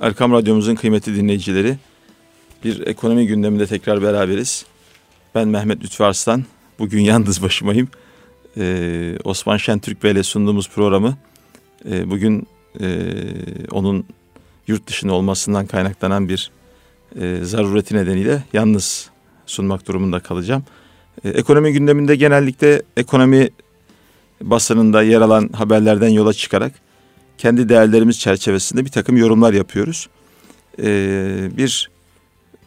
Erkam Radyomuzun kıymetli dinleyicileri, bir ekonomi gündeminde tekrar beraberiz. Ben Mehmet Lütfü Arslan, bugün yalnız başımayım. Ee, Osman Şentürk Bey sunduğumuz programı e, bugün e, onun yurt dışında olmasından kaynaklanan bir e, zarureti nedeniyle yalnız sunmak durumunda kalacağım. E, ekonomi gündeminde genellikle ekonomi basınında yer alan haberlerden yola çıkarak kendi değerlerimiz çerçevesinde bir takım yorumlar yapıyoruz. Ee, bir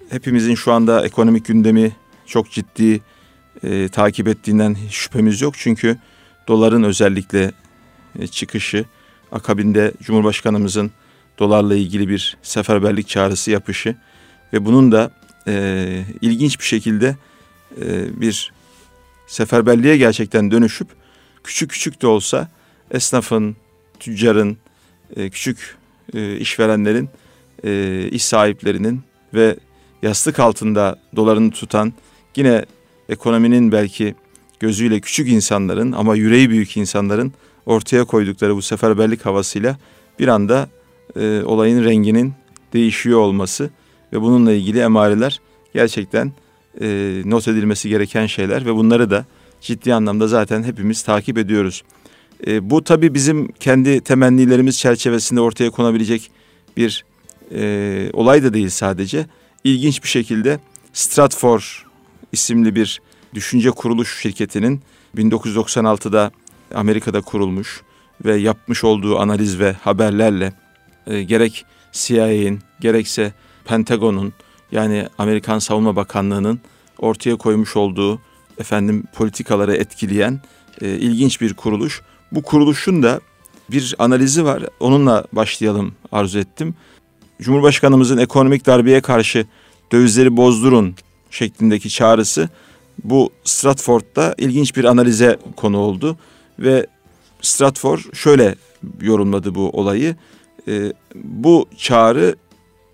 hepimizin şu anda ekonomik gündemi çok ciddi e, takip ettiğinden şüphemiz yok. Çünkü doların özellikle e, çıkışı, akabinde Cumhurbaşkanımızın dolarla ilgili bir seferberlik çağrısı yapışı ve bunun da e, ilginç bir şekilde e, bir seferberliğe gerçekten dönüşüp küçük küçük de olsa esnafın, tüccarın, e, küçük e, işverenlerin, e, iş sahiplerinin ve yastık altında dolarını tutan yine ekonominin belki gözüyle küçük insanların ama yüreği büyük insanların ortaya koydukları bu seferberlik havasıyla bir anda e, olayın renginin değişiyor olması ve bununla ilgili emareler gerçekten e, not edilmesi gereken şeyler ve bunları da ciddi anlamda zaten hepimiz takip ediyoruz. E, bu tabii bizim kendi temennilerimiz çerçevesinde ortaya konabilecek bir e, olay da değil sadece. İlginç bir şekilde Stratfor isimli bir düşünce kuruluş şirketinin 1996'da Amerika'da kurulmuş ve yapmış olduğu analiz ve haberlerle e, gerek CIA'in gerekse Pentagon'un yani Amerikan Savunma Bakanlığı'nın ortaya koymuş olduğu efendim politikaları etkileyen e, ilginç bir kuruluş. Bu kuruluşun da bir analizi var. Onunla başlayalım arzu ettim. Cumhurbaşkanımızın ekonomik darbeye karşı dövizleri bozdurun şeklindeki çağrısı bu Stratford'da ilginç bir analize konu oldu ve Stratford şöyle yorumladı bu olayı. E, bu çağrı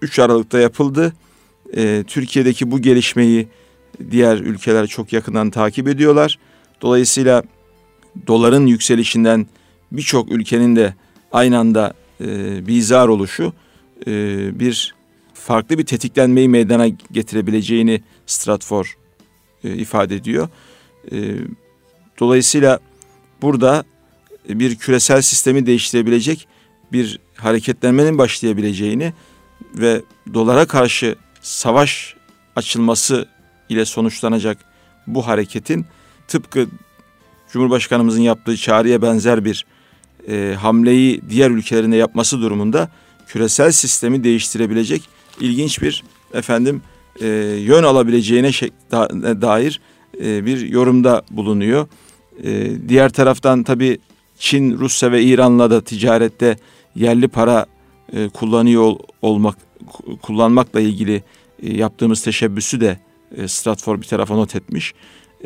3 Aralık'ta yapıldı. E, Türkiye'deki bu gelişmeyi diğer ülkeler çok yakından takip ediyorlar. Dolayısıyla doların yükselişinden birçok ülkenin de aynı anda e, bizar oluşu e, bir farklı bir tetiklenmeyi meydana getirebileceğini Stratfor e, ifade ediyor. E, dolayısıyla burada bir küresel sistemi değiştirebilecek bir hareketlenmenin başlayabileceğini ve dolara karşı savaş açılması ile sonuçlanacak bu hareketin tıpkı Cumhurbaşkanımızın yaptığı çağrıya benzer bir e, hamleyi diğer ülkelerinde yapması durumunda küresel sistemi değiştirebilecek ilginç bir efendim e, yön alabileceğine şey, da, dair e, bir yorumda bulunuyor. E, diğer taraftan tabi Çin, Rusya ve İran'la da ticarette yerli para e, kullanıyor olmak kullanmakla ilgili e, yaptığımız teşebbüsü de e, Stratfor bir tarafa not etmiş.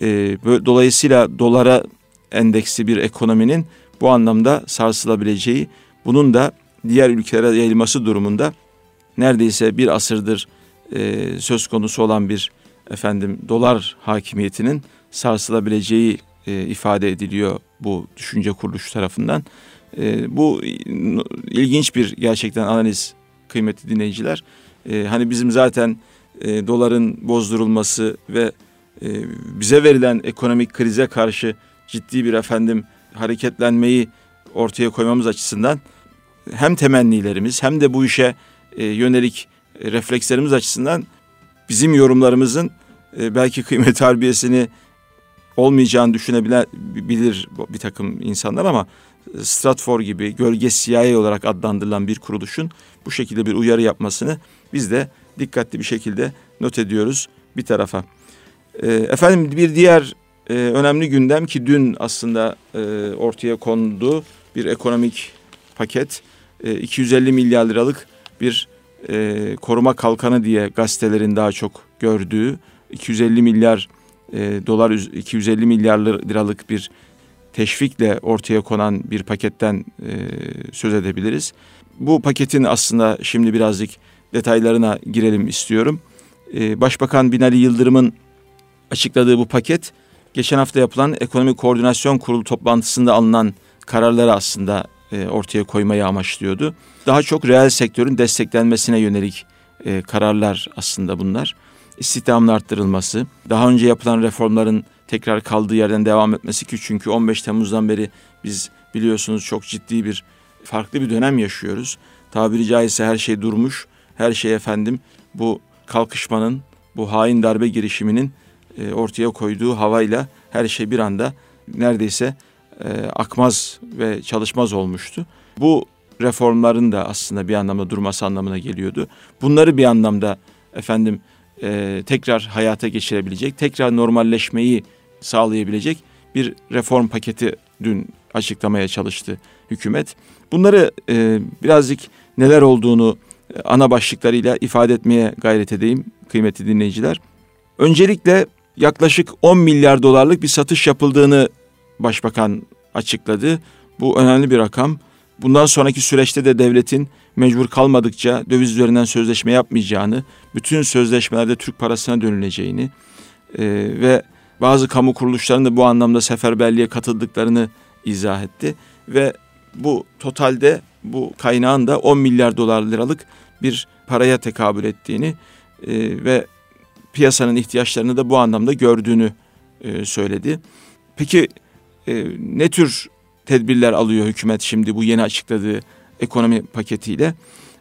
E, dolayısıyla dolara endeksi bir ekonominin bu anlamda sarsılabileceği, bunun da diğer ülkelere yayılması durumunda neredeyse bir asırdır e, söz konusu olan bir efendim dolar hakimiyetinin sarsılabileceği e, ifade ediliyor bu düşünce kuruluşu tarafından. E, bu ilginç bir gerçekten analiz kıymetli dinleyiciler. E, hani bizim zaten e, doların bozdurulması ve e, bize verilen ekonomik krize karşı ciddi bir efendim hareketlenmeyi ortaya koymamız açısından hem temennilerimiz hem de bu işe e, yönelik e, reflekslerimiz açısından bizim yorumlarımızın e, belki kıymet harbiyesini olmayacağını düşünebilir bir takım insanlar ama Stratfor gibi gölge CIA olarak adlandırılan bir kuruluşun bu şekilde bir uyarı yapmasını biz de dikkatli bir şekilde not ediyoruz bir tarafa. Efendim bir diğer e, önemli gündem ki dün aslında e, ortaya kondu bir ekonomik paket. E, 250 milyar liralık bir e, koruma kalkanı diye gazetelerin daha çok gördüğü 250 milyar e, dolar 250 milyar liralık bir teşvikle ortaya konan bir paketten e, söz edebiliriz. Bu paketin aslında şimdi birazcık detaylarına girelim istiyorum. E, Başbakan Binali Yıldırım'ın açıkladığı bu paket geçen hafta yapılan Ekonomi Koordinasyon Kurulu toplantısında alınan kararları aslında e, ortaya koymayı amaçlıyordu. Daha çok reel sektörün desteklenmesine yönelik e, kararlar aslında bunlar. İstihdamın arttırılması, daha önce yapılan reformların tekrar kaldığı yerden devam etmesi ki çünkü 15 Temmuz'dan beri biz biliyorsunuz çok ciddi bir farklı bir dönem yaşıyoruz. Tabiri caizse her şey durmuş. Her şey efendim bu kalkışmanın, bu hain darbe girişiminin e, ortaya koyduğu havayla her şey bir anda neredeyse e, akmaz ve çalışmaz olmuştu. Bu reformların da aslında bir anlamda durması anlamına geliyordu. Bunları bir anlamda efendim e, tekrar hayata geçirebilecek, tekrar normalleşmeyi sağlayabilecek bir reform paketi dün açıklamaya çalıştı hükümet. Bunları e, birazcık neler olduğunu e, ana başlıklarıyla ifade etmeye gayret edeyim kıymetli dinleyiciler. Öncelikle yaklaşık 10 milyar dolarlık bir satış yapıldığını başbakan açıkladı. Bu önemli bir rakam. Bundan sonraki süreçte de devletin mecbur kalmadıkça döviz üzerinden sözleşme yapmayacağını, bütün sözleşmelerde Türk parasına dönüleceğini e, ve bazı kamu kuruluşlarının da bu anlamda seferberliğe katıldıklarını izah etti ve bu totalde bu kaynağın da 10 milyar dolar liralık bir paraya tekabül ettiğini e, ve piyasanın ihtiyaçlarını da bu anlamda gördüğünü e, söyledi. Peki e, ne tür tedbirler alıyor hükümet şimdi bu yeni açıkladığı ekonomi paketiyle?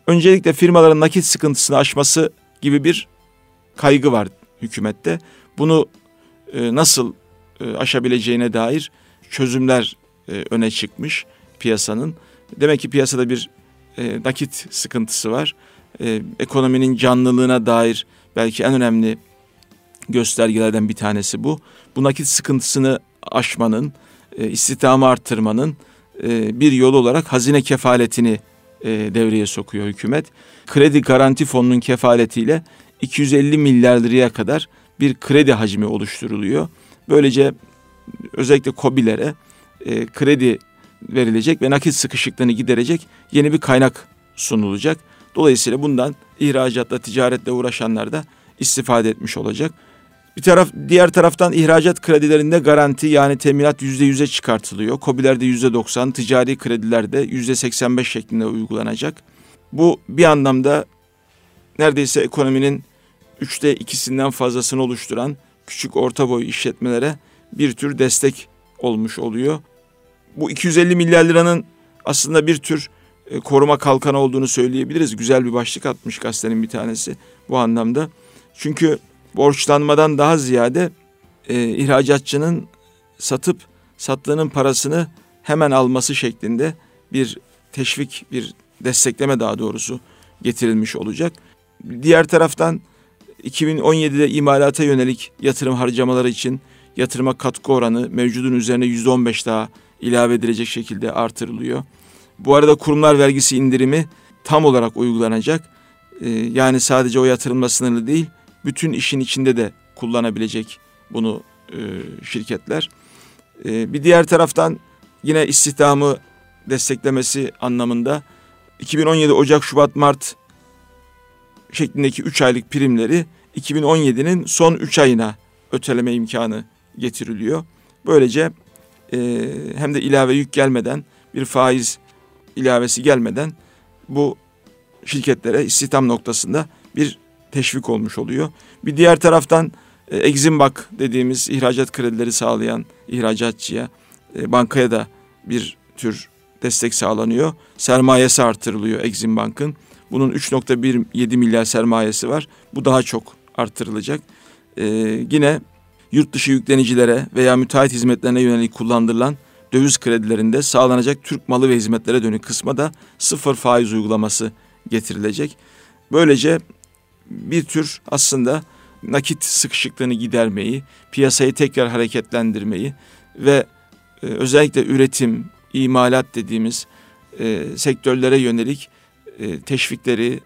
Öncelikle firmaların nakit sıkıntısını aşması gibi bir kaygı var hükümette. Bunu e, nasıl e, aşabileceğine dair çözümler e, öne çıkmış piyasanın. Demek ki piyasada bir e, nakit sıkıntısı var. E, ekonominin canlılığına dair belki en önemli göstergelerden bir tanesi bu. Bu nakit sıkıntısını aşmanın, e, istihdamı arttırmanın e, bir yolu olarak hazine kefaletini e, devreye sokuyor hükümet. Kredi garanti fonunun kefaletiyle 250 milyar liraya kadar bir kredi hacmi oluşturuluyor. Böylece özellikle COBİ'lere e, kredi verilecek ve nakit sıkışıklığını giderecek yeni bir kaynak sunulacak. Dolayısıyla bundan ihracatla, ticaretle uğraşanlar da istifade etmiş olacak. Bir taraf diğer taraftan ihracat kredilerinde garanti yani teminat yüzde yüze çıkartılıyor. Kobilerde yüzde doksan, ticari kredilerde yüzde seksen beş şeklinde uygulanacak. Bu bir anlamda neredeyse ekonominin üçte ikisinden fazlasını oluşturan küçük orta boy işletmelere bir tür destek olmuş oluyor. Bu 250 milyar liranın aslında bir tür e, koruma kalkanı olduğunu söyleyebiliriz. Güzel bir başlık atmış gazetenin bir tanesi bu anlamda. Çünkü borçlanmadan daha ziyade e, ihracatçının satıp sattığının parasını hemen alması şeklinde bir teşvik, bir destekleme daha doğrusu getirilmiş olacak. Diğer taraftan 2017'de imalata yönelik yatırım harcamaları için yatırıma katkı oranı mevcudun üzerine %15 daha ilave edilecek şekilde artırılıyor. Bu arada kurumlar vergisi indirimi tam olarak uygulanacak. Ee, yani sadece o yatırımla sınırlı değil, bütün işin içinde de kullanabilecek bunu e, şirketler. E, bir diğer taraftan yine istihdamı desteklemesi anlamında 2017 Ocak, Şubat, Mart şeklindeki 3 aylık primleri 2017'nin son 3 ayına öteleme imkanı getiriliyor. Böylece e, hem de ilave yük gelmeden bir faiz ilavesi gelmeden bu şirketlere istihdam noktasında bir teşvik olmuş oluyor. Bir diğer taraftan e, Eximbank dediğimiz ihracat kredileri sağlayan ihracatçıya, e, bankaya da bir tür destek sağlanıyor. Sermayesi artırılıyor Eximbank'ın. Bunun 3.17 milyar sermayesi var. Bu daha çok artırılacak. Ee, yine yurt dışı yüklenicilere veya müteahhit hizmetlerine yönelik kullandırılan döviz kredilerinde sağlanacak Türk malı ve hizmetlere dönük kısma da sıfır faiz uygulaması getirilecek. Böylece bir tür aslında nakit sıkışıklığını gidermeyi, piyasayı tekrar hareketlendirmeyi ve e, özellikle üretim, imalat dediğimiz e, sektörlere yönelik e, teşvikleri,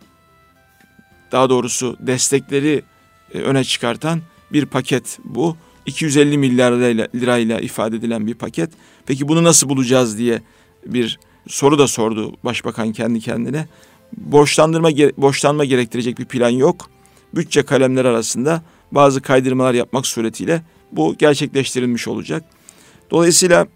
daha doğrusu destekleri e, öne çıkartan bir paket bu. 250 milyar lirayla, lirayla ifade edilen bir paket. Peki bunu nasıl bulacağız diye bir soru da sordu başbakan kendi kendine. Borçlandırma borçlanma gerektirecek bir plan yok. Bütçe kalemleri arasında bazı kaydırmalar yapmak suretiyle bu gerçekleştirilmiş olacak. Dolayısıyla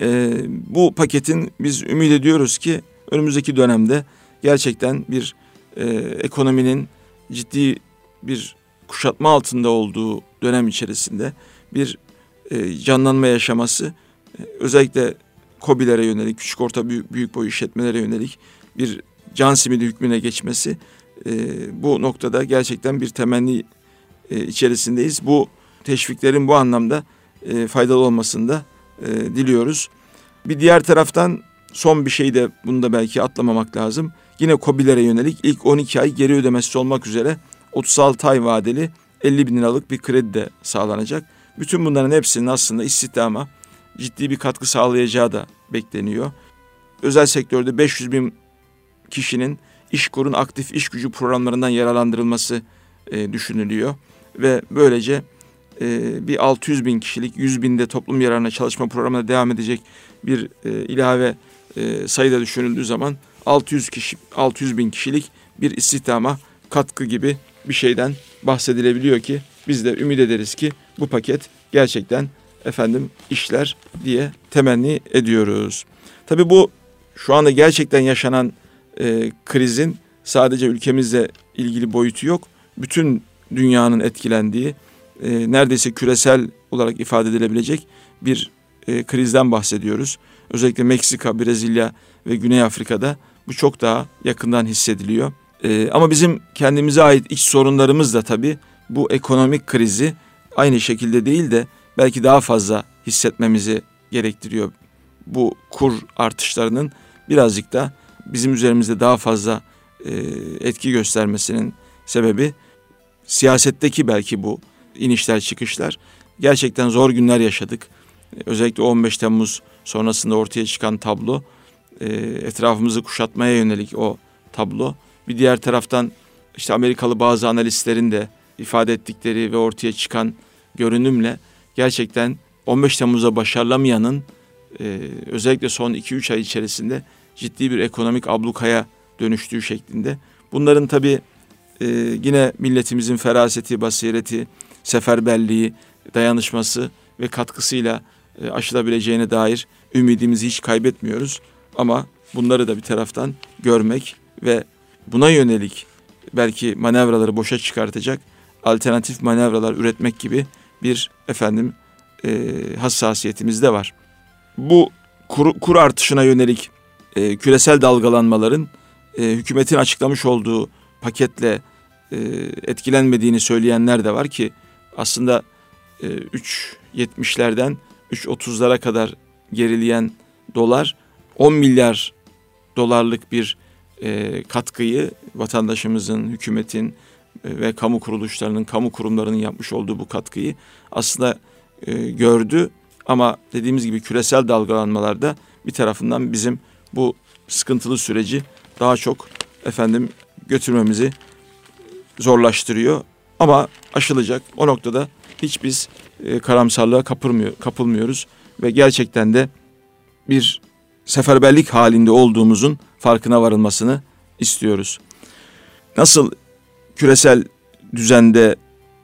e, bu paketin biz ümit ediyoruz ki önümüzdeki dönemde gerçekten bir e, ekonominin ciddi bir kuşatma altında olduğu dönem içerisinde bir e, canlanma yaşaması e, özellikle COBİ'lere yönelik, küçük orta büyük, büyük boy işletmelere yönelik bir can simidi hükmüne geçmesi e, bu noktada gerçekten bir temenni e, içerisindeyiz. Bu teşviklerin bu anlamda e, faydalı olmasını da e, diliyoruz. Bir diğer taraftan son bir şey de bunu da belki atlamamak lazım. Yine COBİ'lere yönelik ilk 12 ay geri ödemesi olmak üzere 36 ay vadeli 50 bin liralık bir kredi de sağlanacak. Bütün bunların hepsinin aslında istihdama ciddi bir katkı sağlayacağı da bekleniyor. Özel sektörde 500 bin kişinin İşkur'un aktif iş gücü programlarından yararlandırılması e, düşünülüyor. Ve böylece e, bir 600 bin kişilik 100 binde toplum yararına çalışma programına devam edecek bir e, ilave e, sayıda düşünüldüğü zaman 600 kişi 600 bin kişilik bir istihdama katkı gibi bir şeyden bahsedilebiliyor ki biz de ümit ederiz ki bu paket gerçekten efendim işler diye temenni ediyoruz. Tabi bu şu anda gerçekten yaşanan e, krizin sadece ülkemizle ilgili boyutu yok. Bütün dünyanın etkilendiği e, neredeyse küresel olarak ifade edilebilecek bir e, krizden bahsediyoruz. Özellikle Meksika, Brezilya ve Güney Afrika'da bu çok daha yakından hissediliyor. E, ama bizim kendimize ait iç sorunlarımız da tabii bu ekonomik krizi aynı şekilde değil de belki daha fazla hissetmemizi gerektiriyor. Bu kur artışlarının birazcık da bizim üzerimizde daha fazla e, etki göstermesinin sebebi siyasetteki belki bu inişler çıkışlar. Gerçekten zor günler yaşadık. Özellikle 15 Temmuz sonrasında ortaya çıkan tablo, e, etrafımızı kuşatmaya yönelik o tablo. Bir diğer taraftan işte Amerikalı bazı analistlerin de ifade ettikleri ve ortaya çıkan görünümle gerçekten 15 Temmuz'a başarılamayanın e, özellikle son 2-3 ay içerisinde ciddi bir ekonomik ablukaya dönüştüğü şeklinde. Bunların tabi e, yine milletimizin feraseti, basireti, seferberliği, dayanışması ve katkısıyla e, aşılabileceğine dair ümidimizi hiç kaybetmiyoruz. Ama bunları da bir taraftan görmek ve buna yönelik belki manevraları boşa çıkartacak alternatif manevralar üretmek gibi bir efendim e, hassasiyetimiz de var. Bu kur, kur artışına yönelik e, küresel dalgalanmaların e, hükümetin açıklamış olduğu paketle e, etkilenmediğini söyleyenler de var ki aslında e, 3.70'lerden 3.30'lara kadar gerileyen dolar 10 milyar dolarlık bir e, katkıyı vatandaşımızın, hükümetin e, ve kamu kuruluşlarının, kamu kurumlarının yapmış olduğu bu katkıyı aslında e, gördü. Ama dediğimiz gibi küresel dalgalanmalarda bir tarafından bizim bu sıkıntılı süreci daha çok efendim götürmemizi zorlaştırıyor. Ama aşılacak. O noktada hiç biz e, karamsarlığa kapılmıyor, kapılmıyoruz ve gerçekten de bir seferberlik halinde olduğumuzun farkına varılmasını istiyoruz. Nasıl küresel düzende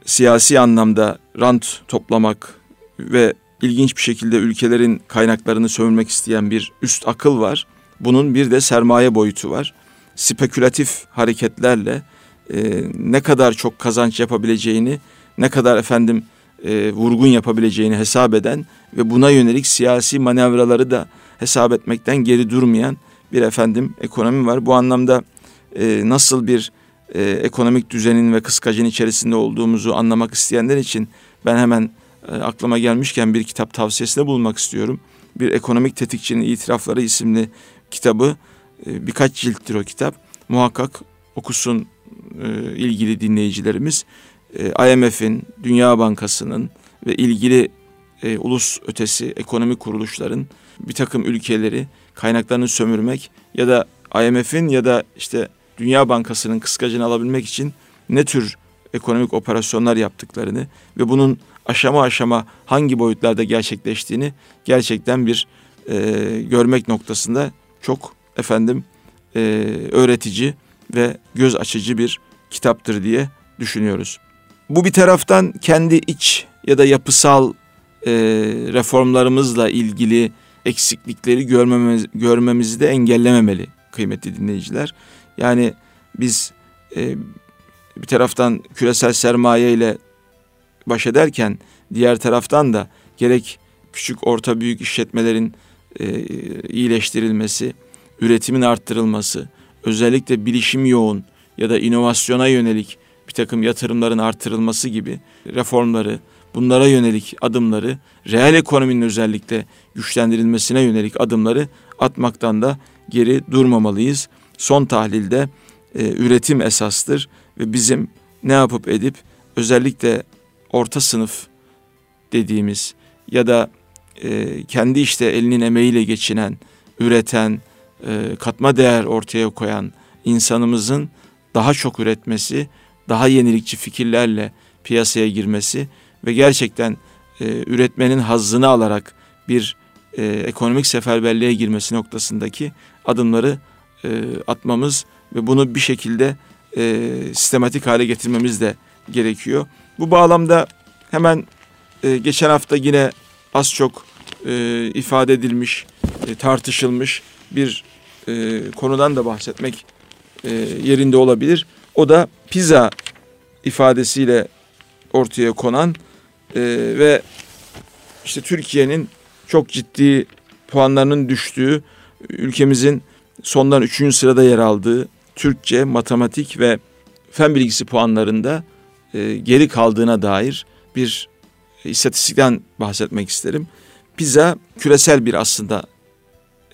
siyasi anlamda rant toplamak ve ilginç bir şekilde ülkelerin kaynaklarını sömürmek isteyen bir üst akıl var. Bunun bir de sermaye boyutu var. Spekülatif hareketlerle e, ne kadar çok kazanç yapabileceğini, ne kadar efendim e, vurgun yapabileceğini hesap eden ve buna yönelik siyasi manevraları da hesap etmekten geri durmayan bir efendim ekonomi var. Bu anlamda e, nasıl bir e, ekonomik düzenin ve kıskacın içerisinde olduğumuzu anlamak isteyenler için ben hemen e, aklıma gelmişken bir kitap tavsiyesinde bulunmak istiyorum. Bir ekonomik tetikçinin itirafları isimli kitabı e, birkaç cilttir o kitap. Muhakkak okusun e, ilgili dinleyicilerimiz. E, IMF'in, Dünya Bankası'nın ve ilgili ulus ötesi ekonomik kuruluşların bir takım ülkeleri kaynaklarını sömürmek ya da IMF'in ya da işte Dünya Bankası'nın kıskacını alabilmek için ne tür ekonomik operasyonlar yaptıklarını ve bunun aşama aşama hangi boyutlarda gerçekleştiğini gerçekten bir e, görmek noktasında çok efendim e, öğretici ve göz açıcı bir kitaptır diye düşünüyoruz. Bu bir taraftan kendi iç ya da yapısal e, reformlarımızla ilgili eksiklikleri görmemiz, görmemizi de engellememeli kıymetli dinleyiciler. Yani biz e, bir taraftan küresel sermaye ile baş ederken diğer taraftan da gerek küçük orta büyük işletmelerin e, iyileştirilmesi, üretimin arttırılması, özellikle bilişim yoğun ya da inovasyona yönelik bir takım yatırımların artırılması gibi reformları, bunlara yönelik adımları, reel ekonominin özellikle güçlendirilmesine yönelik adımları atmaktan da geri durmamalıyız. Son tahlilde e, üretim esastır ve bizim ne yapıp edip özellikle orta sınıf dediğimiz ya da e, kendi işte elinin emeğiyle geçinen, üreten, e, katma değer ortaya koyan insanımızın daha çok üretmesi, daha yenilikçi fikirlerle piyasaya girmesi ve gerçekten e, üretmenin hazzını alarak bir e, ekonomik seferberliğe girmesi noktasındaki adımları e, atmamız ve bunu bir şekilde e, sistematik hale getirmemiz de gerekiyor. Bu bağlamda hemen e, geçen hafta yine az çok e, ifade edilmiş, e, tartışılmış bir e, konudan da bahsetmek e, yerinde olabilir. O da pizza ifadesiyle ortaya konan e, ve işte Türkiye'nin çok ciddi puanlarının düştüğü, ülkemizin sondan üçüncü sırada yer aldığı Türkçe, matematik ve fen bilgisi puanlarında e, geri kaldığına dair bir istatistikten bahsetmek isterim. PISA küresel bir aslında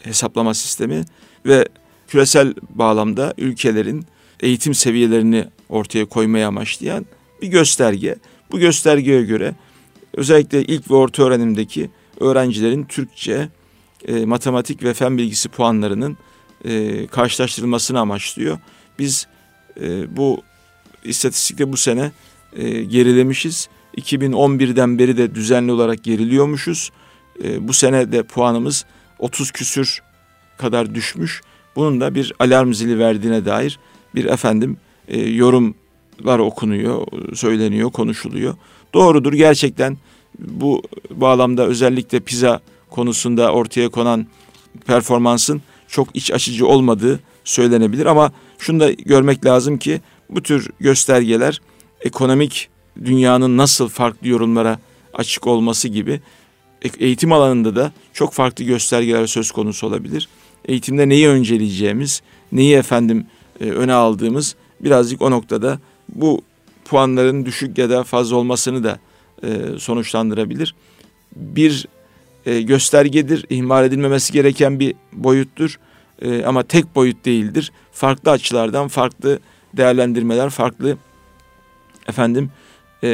hesaplama sistemi ve küresel bağlamda ülkelerin eğitim seviyelerini ortaya koymaya amaçlayan bir gösterge. Bu göstergeye göre özellikle ilk ve orta öğrenimdeki öğrencilerin Türkçe, e, matematik ve fen bilgisi puanlarının e, karşılaştırılmasını amaçlıyor. Biz e, bu istatistikte bu sene e, gerilemişiz. 2011'den beri de düzenli olarak geriliyormuşuz. E, bu sene de puanımız 30 küsür kadar düşmüş. Bunun da bir alarm zili verdiğine dair bir efendim e, yorumlar okunuyor, söyleniyor, konuşuluyor. Doğrudur gerçekten bu bağlamda özellikle pizza konusunda ortaya konan performansın çok iç açıcı olmadığı söylenebilir ama şunu da görmek lazım ki bu tür göstergeler ekonomik dünyanın nasıl farklı yorumlara açık olması gibi eğitim alanında da çok farklı göstergeler söz konusu olabilir. Eğitimde neyi önceleyeceğimiz, neyi efendim e, öne aldığımız birazcık o noktada bu puanların düşük ya da fazla olmasını da e, sonuçlandırabilir. Bir e, göstergedir, ihmal edilmemesi gereken bir boyuttur e, ama tek boyut değildir. Farklı açılardan farklı değerlendirmeler, farklı efendim e,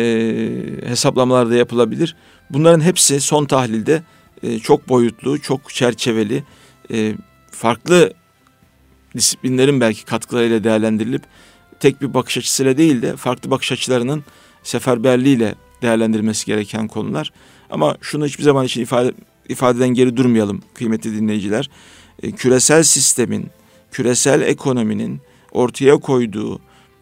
hesaplamalar da yapılabilir. Bunların hepsi son tahlilde e, çok boyutlu, çok çerçeveli, e, farklı disiplinlerin belki katkılarıyla değerlendirilip tek bir bakış açısıyla değil de farklı bakış açılarının seferberliğiyle değerlendirilmesi gereken konular. Ama şunu hiçbir zaman için ifade, ifadeden geri durmayalım kıymetli dinleyiciler. E, küresel sistemin, küresel ekonominin ortaya koyduğu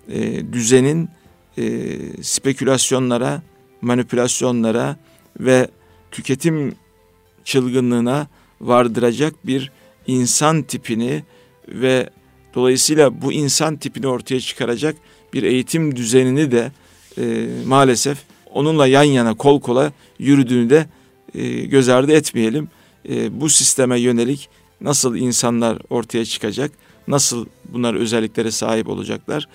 e, düzenin e, spekülasyonlara, manipülasyonlara ve tüketim çılgınlığına vardıracak bir insan tipini ve dolayısıyla bu insan tipini ortaya çıkaracak bir eğitim düzenini de e, maalesef onunla yan yana kol kola yürüdüğünü de e, göz ardı etmeyelim. E, bu sisteme yönelik nasıl insanlar ortaya çıkacak, nasıl bunlar özelliklere sahip olacaklar?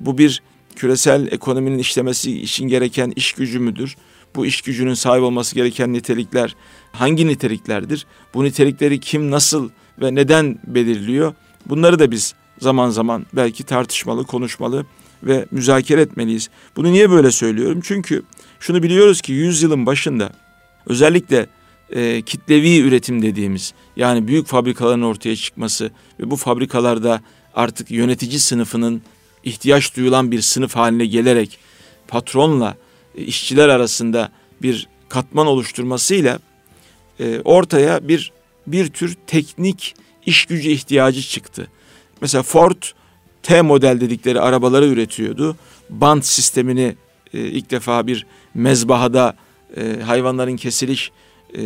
Bu bir küresel ekonominin işlemesi için gereken iş gücü müdür? Bu iş gücünün sahip olması gereken nitelikler hangi niteliklerdir? Bu nitelikleri kim nasıl ve neden belirliyor? Bunları da biz zaman zaman belki tartışmalı, konuşmalı ve müzakere etmeliyiz. Bunu niye böyle söylüyorum? Çünkü şunu biliyoruz ki yüzyılın başında özellikle e, kitlevi üretim dediğimiz yani büyük fabrikaların ortaya çıkması ve bu fabrikalarda artık yönetici sınıfının ihtiyaç duyulan bir sınıf haline gelerek patronla e, işçiler arasında bir katman oluşturmasıyla e, ortaya bir bir tür teknik iş gücü ihtiyacı çıktı. Mesela Ford T model dedikleri arabaları üretiyordu. Bant sistemini e, ilk defa bir mezbahada e, hayvanların kesiliş e,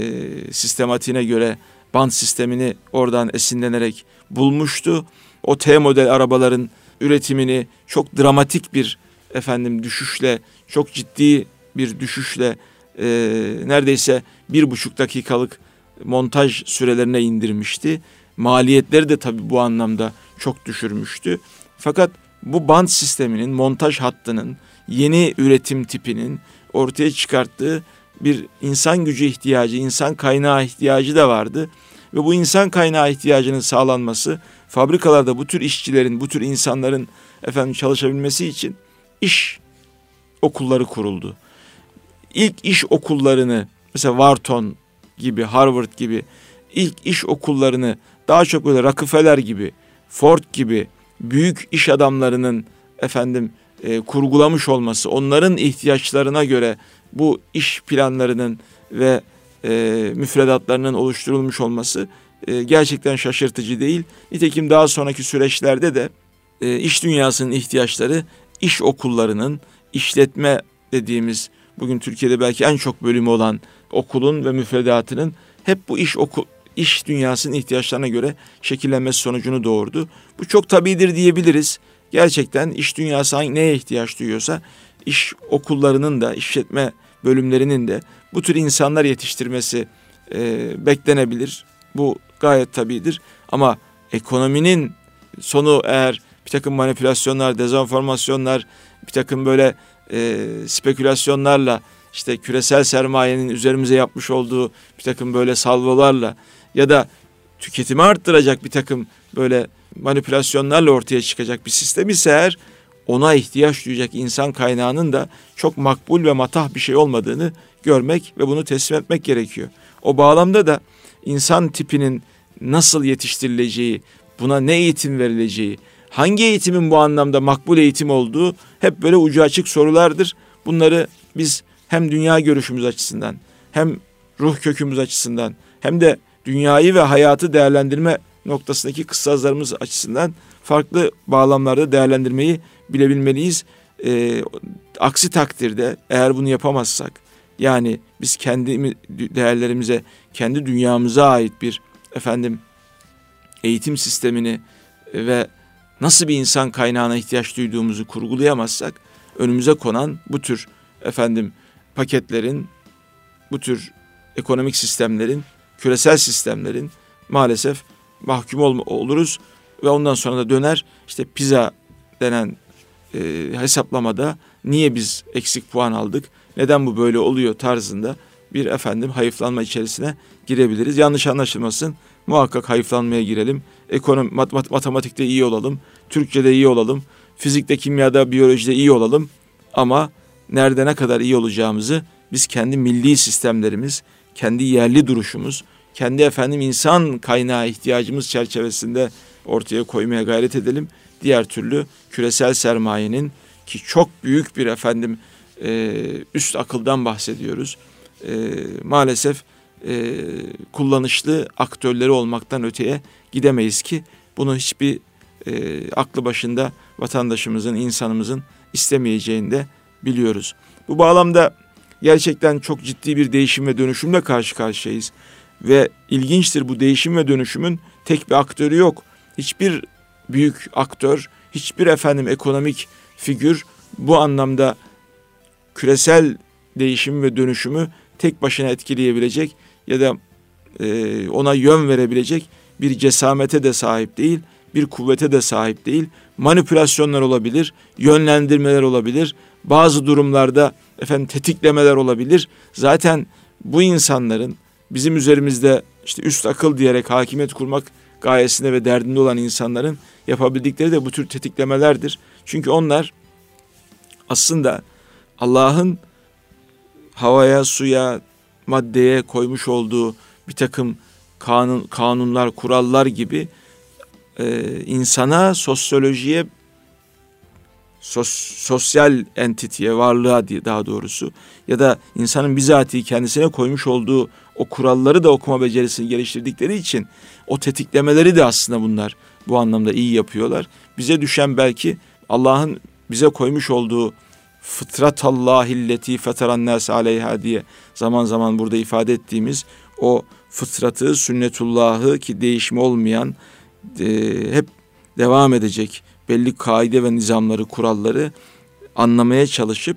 sistematiğine göre band sistemini oradan esinlenerek bulmuştu. O T model arabaların üretimini çok dramatik bir efendim düşüşle, çok ciddi bir düşüşle e, neredeyse bir buçuk dakikalık montaj sürelerine indirmişti. Maliyetleri de tabii bu anlamda çok düşürmüştü. Fakat bu band sisteminin, montaj hattının, yeni üretim tipinin ortaya çıkarttığı bir insan gücü ihtiyacı, insan kaynağı ihtiyacı da vardı. Ve bu insan kaynağı ihtiyacının sağlanması, fabrikalarda bu tür işçilerin, bu tür insanların efendim çalışabilmesi için iş okulları kuruldu. İlk iş okullarını mesela Wharton gibi, Harvard gibi ilk iş okullarını daha çok böyle Rockefeller gibi, Ford gibi büyük iş adamlarının efendim e, kurgulamış olması, onların ihtiyaçlarına göre bu iş planlarının ve e, müfredatlarının oluşturulmuş olması e, gerçekten şaşırtıcı değil. Nitekim daha sonraki süreçlerde de e, iş dünyasının ihtiyaçları iş okullarının işletme dediğimiz bugün Türkiye'de belki en çok bölümü olan okulun ve müfredatının hep bu iş okul iş dünyasının ihtiyaçlarına göre şekillenmesi sonucunu doğurdu. Bu çok tabidir diyebiliriz. Gerçekten iş dünyası neye ihtiyaç duyuyorsa iş okullarının da işletme bölümlerinin de bu tür insanlar yetiştirmesi e, beklenebilir. Bu gayet tabidir. Ama ekonominin sonu eğer bir takım manipülasyonlar, dezenformasyonlar, bir takım böyle e, spekülasyonlarla işte küresel sermayenin üzerimize yapmış olduğu bir takım böyle salvolarla ya da tüketimi arttıracak bir takım böyle manipülasyonlarla ortaya çıkacak bir sistem ise eğer ona ihtiyaç duyacak insan kaynağının da çok makbul ve matah bir şey olmadığını görmek ve bunu teslim etmek gerekiyor. O bağlamda da insan tipinin nasıl yetiştirileceği, buna ne eğitim verileceği, hangi eğitimin bu anlamda makbul eğitim olduğu hep böyle ucu açık sorulardır. Bunları biz hem dünya görüşümüz açısından hem ruh kökümüz açısından hem de dünyayı ve hayatı değerlendirme noktasındaki kıssazlarımız açısından farklı bağlamlarda değerlendirmeyi bilebilmeliyiz. E, aksi takdirde eğer bunu yapamazsak yani biz kendi değerlerimize, kendi dünyamıza ait bir efendim eğitim sistemini ve nasıl bir insan kaynağına ihtiyaç duyduğumuzu kurgulayamazsak önümüze konan bu tür efendim paketlerin, bu tür ekonomik sistemlerin, küresel sistemlerin maalesef mahkum ol, oluruz ve ondan sonra da döner işte pizza denen e, hesaplamada niye biz eksik puan aldık, neden bu böyle oluyor tarzında bir efendim hayıflanma içerisine girebiliriz. Yanlış anlaşılmasın muhakkak hayıflanmaya girelim. Ekonomi, mat, matematikte iyi olalım, Türkçe'de iyi olalım, fizikte, kimyada, biyolojide iyi olalım ama nerede ne kadar iyi olacağımızı biz kendi milli sistemlerimiz, kendi yerli duruşumuz, kendi efendim insan kaynağı ihtiyacımız çerçevesinde ortaya koymaya gayret edelim. Diğer türlü küresel sermayenin ki çok büyük bir efendim e, üst akıldan bahsediyoruz. E, maalesef e, kullanışlı aktörleri olmaktan öteye gidemeyiz ki bunu hiçbir e, aklı başında vatandaşımızın, insanımızın istemeyeceğini de biliyoruz. Bu bağlamda gerçekten çok ciddi bir değişim ve dönüşümle karşı karşıyayız. Ve ilginçtir bu değişim ve dönüşümün tek bir aktörü yok. Hiçbir büyük aktör, hiçbir efendim ekonomik figür bu anlamda küresel değişim ve dönüşümü tek başına etkileyebilecek ya da e, ona yön verebilecek bir cesamete de sahip değil, bir kuvvete de sahip değil. Manipülasyonlar olabilir, yönlendirmeler olabilir, bazı durumlarda efendim tetiklemeler olabilir. Zaten bu insanların bizim üzerimizde işte üst akıl diyerek hakimiyet kurmak gayesinde ve derdinde olan insanların yapabildikleri de bu tür tetiklemelerdir. Çünkü onlar aslında Allah'ın havaya, suya, maddeye koymuş olduğu bir takım kanun, kanunlar, kurallar gibi e, insana, sosyolojiye, sos, sosyal entitiye, varlığa diye daha doğrusu ya da insanın bizatihi kendisine koymuş olduğu o kuralları da okuma becerisini geliştirdikleri için o tetiklemeleri de aslında bunlar bu anlamda iyi yapıyorlar. Bize düşen belki Allah'ın bize koymuş olduğu fıtratallahilleti feteran nas aleyha diye zaman zaman burada ifade ettiğimiz o fıtratı, sünnetullahı ki değişme olmayan, e, hep devam edecek belli kaide ve nizamları, kuralları anlamaya çalışıp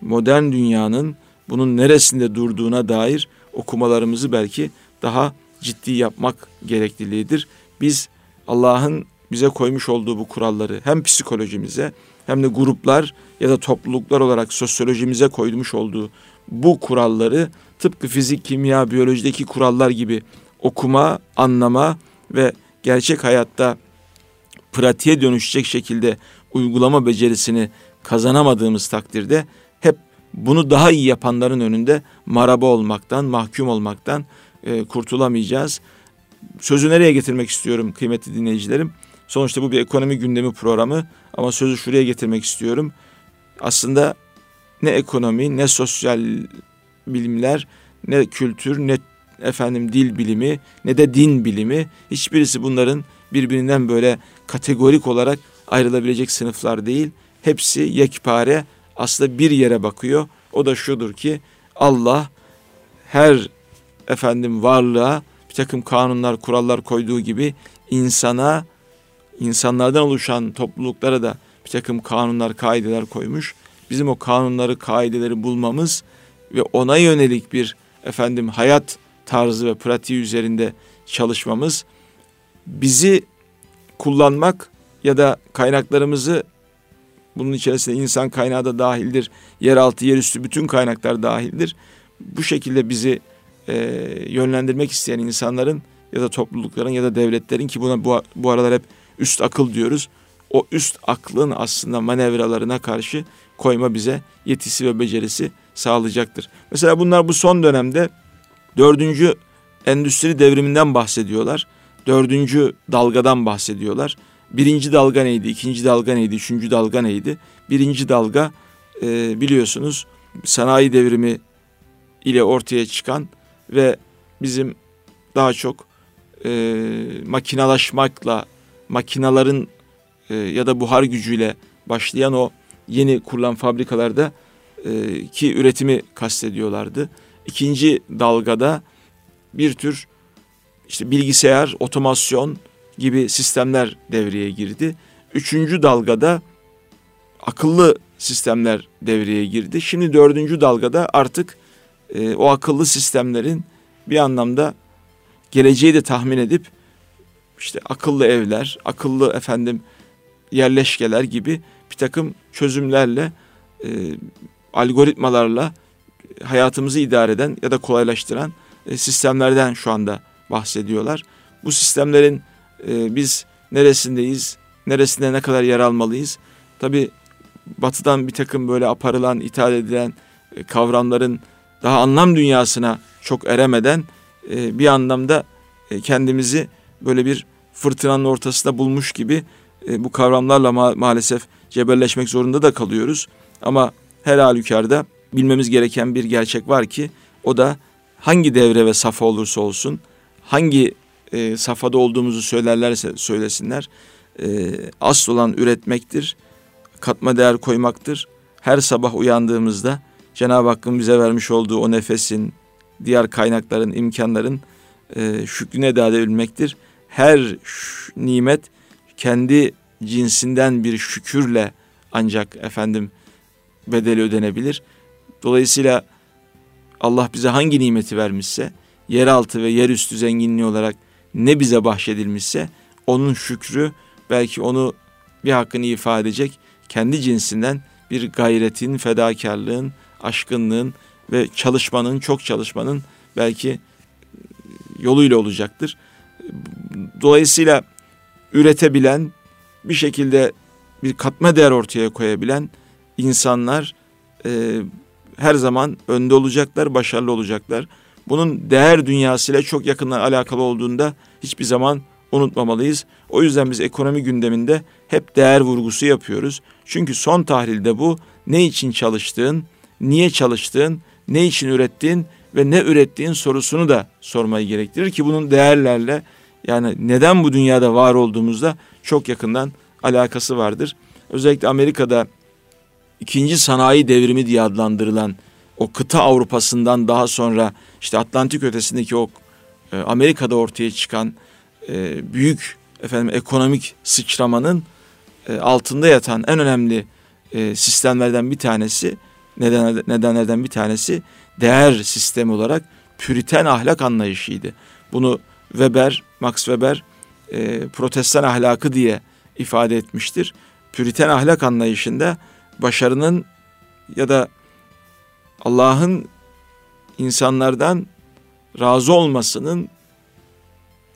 modern dünyanın bunun neresinde durduğuna dair okumalarımızı belki daha ciddi yapmak gerekliliğidir. Biz Allah'ın bize koymuş olduğu bu kuralları hem psikolojimize hem de gruplar ya da topluluklar olarak sosyolojimize koymuş olduğu bu kuralları tıpkı fizik, kimya, biyolojideki kurallar gibi okuma, anlama ve gerçek hayatta pratiğe dönüşecek şekilde uygulama becerisini kazanamadığımız takdirde hep bunu daha iyi yapanların önünde maraba olmaktan, mahkum olmaktan e, kurtulamayacağız. Sözü nereye getirmek istiyorum kıymetli dinleyicilerim? Sonuçta bu bir ekonomi gündemi programı ama sözü şuraya getirmek istiyorum. Aslında ne ekonomi, ne sosyal bilimler, ne kültür, ne efendim dil bilimi, ne de din bilimi hiçbirisi bunların birbirinden böyle kategorik olarak ayrılabilecek sınıflar değil. Hepsi yekpare aslında bir yere bakıyor. O da şudur ki Allah her efendim varlığa bir takım kanunlar, kurallar koyduğu gibi insana, insanlardan oluşan topluluklara da bir takım kanunlar, kaideler koymuş. Bizim o kanunları, kaideleri bulmamız ve ona yönelik bir efendim hayat tarzı ve pratiği üzerinde çalışmamız bizi kullanmak ya da kaynaklarımızı bunun içerisinde insan kaynağı da dahildir. Yeraltı, yerüstü bütün kaynaklar dahildir. Bu şekilde bizi e, yönlendirmek isteyen insanların ya da toplulukların ya da devletlerin ki buna bu, bu aralar hep üst akıl diyoruz. O üst aklın aslında manevralarına karşı koyma bize yetisi ve becerisi sağlayacaktır. Mesela bunlar bu son dönemde dördüncü endüstri devriminden bahsediyorlar. Dördüncü dalgadan bahsediyorlar. Birinci dalga neydi, ikinci dalga neydi, üçüncü dalga neydi? Birinci dalga e, biliyorsunuz sanayi devrimi ile ortaya çıkan ve bizim daha çok e, makinalaşmakla, makinaların e, ya da buhar gücüyle başlayan o yeni kurulan fabrikalarda e, ki üretimi kastediyorlardı. İkinci dalgada bir tür işte bilgisayar, otomasyon gibi sistemler devreye girdi. Üçüncü dalgada akıllı sistemler devreye girdi. Şimdi dördüncü dalgada artık e, o akıllı sistemlerin bir anlamda geleceği de tahmin edip işte akıllı evler, akıllı efendim yerleşkeler gibi bir takım çözümlerle, e, algoritmalarla hayatımızı idare eden ya da kolaylaştıran e, sistemlerden şu anda bahsediyorlar. Bu sistemlerin e, biz neresindeyiz, neresinde ne kadar yer almalıyız? Tabi batıdan bir takım böyle aparılan, ithal edilen e, kavramların daha anlam dünyasına çok eremeden e, bir anlamda e, kendimizi böyle bir fırtınanın ortasında bulmuş gibi e, bu kavramlarla ma- maalesef cebelleşmek zorunda da kalıyoruz. Ama her halükarda bilmemiz gereken bir gerçek var ki o da hangi devre ve safa olursa olsun hangi e, safhada olduğumuzu söylerlerse söylesinler e, asıl olan üretmektir, katma değer koymaktır. Her sabah uyandığımızda Cenab-ı Hakk'ın bize vermiş olduğu o nefesin, diğer kaynakların, imkanların e, şükrünü eda edebilmektir. Her nimet kendi cinsinden bir şükürle ancak efendim bedeli ödenebilir. Dolayısıyla Allah bize hangi nimeti vermişse, yeraltı ve yerüstü zenginliği olarak ne bize bahşedilmişse onun şükrü belki onu bir hakkını ifade edecek kendi cinsinden bir gayretin, fedakarlığın, aşkınlığın ve çalışmanın, çok çalışmanın belki yoluyla olacaktır. Dolayısıyla üretebilen, bir şekilde bir katma değer ortaya koyabilen insanlar e, her zaman önde olacaklar, başarılı olacaklar. Bunun değer dünyasıyla çok yakından alakalı olduğunda hiçbir zaman unutmamalıyız. O yüzden biz ekonomi gündeminde hep değer vurgusu yapıyoruz. Çünkü son tahlilde bu ne için çalıştığın, niye çalıştığın, ne için ürettiğin ve ne ürettiğin sorusunu da sormayı gerektirir ki bunun değerlerle yani neden bu dünyada var olduğumuzda çok yakından alakası vardır. Özellikle Amerika'da ikinci sanayi devrimi diye adlandırılan o kıta Avrupa'sından daha sonra işte Atlantik ötesindeki o e, Amerika'da ortaya çıkan e, büyük efendim ekonomik sıçramanın e, altında yatan en önemli e, sistemlerden bir tanesi neden, nedenlerden bir tanesi değer sistemi olarak püriten ahlak anlayışıydı. Bunu Weber, Max Weber e, protestan ahlakı diye ifade etmiştir. Püriten ahlak anlayışında başarının ya da Allah'ın insanlardan razı olmasının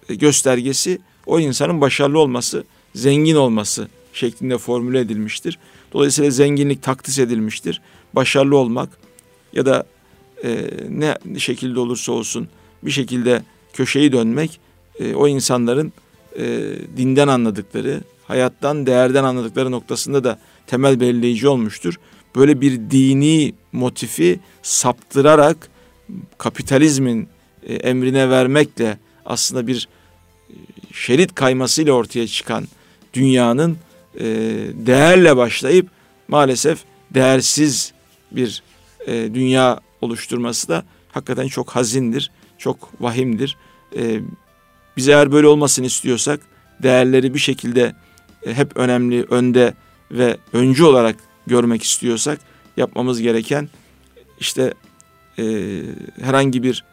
göstergesi o insanın başarılı olması, zengin olması şeklinde formüle edilmiştir. Dolayısıyla zenginlik takdis edilmiştir. Başarılı olmak ya da e, ne şekilde olursa olsun bir şekilde köşeyi dönmek e, o insanların e, dinden anladıkları, hayattan, değerden anladıkları noktasında da temel belirleyici olmuştur. Böyle bir dini motifi saptırarak kapitalizmin e, emrine vermekle aslında bir e, şerit kaymasıyla ortaya çıkan dünyanın e, değerle başlayıp maalesef değersiz bir dünya oluşturması da hakikaten çok hazindir, çok vahimdir. E, biz eğer böyle olmasını istiyorsak değerleri bir şekilde hep önemli, önde ve öncü olarak görmek istiyorsak yapmamız gereken işte e, herhangi bir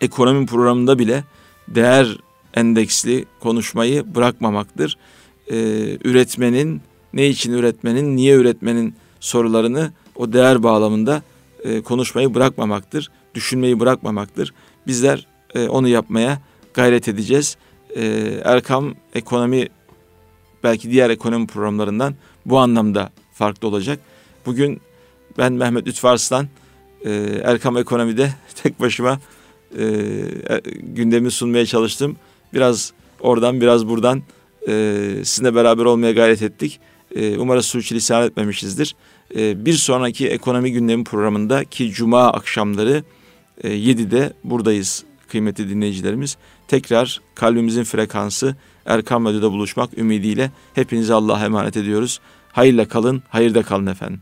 ekonomi programında bile değer endeksli konuşmayı bırakmamaktır. E, üretmenin, ne için üretmenin, niye üretmenin sorularını o değer bağlamında e, konuşmayı bırakmamaktır, düşünmeyi bırakmamaktır. Bizler e, onu yapmaya gayret edeceğiz. E, Erkam ekonomi belki diğer ekonomi programlarından bu anlamda farklı olacak. Bugün ben Mehmet Lütfü Arslan, e, Erkam Ekonomi'de tek başıma e, e, gündemi sunmaya çalıştım. Biraz oradan biraz buradan e, sizinle beraber olmaya gayret ettik. E, umarız suçilisan etmemişizdir. Bir sonraki ekonomi gündemi programında ki cuma akşamları e, 7'de buradayız kıymetli dinleyicilerimiz. Tekrar kalbimizin frekansı Erkam Radyo'da buluşmak ümidiyle hepinizi Allah'a emanet ediyoruz. Hayırla kalın, hayırda kalın efendim.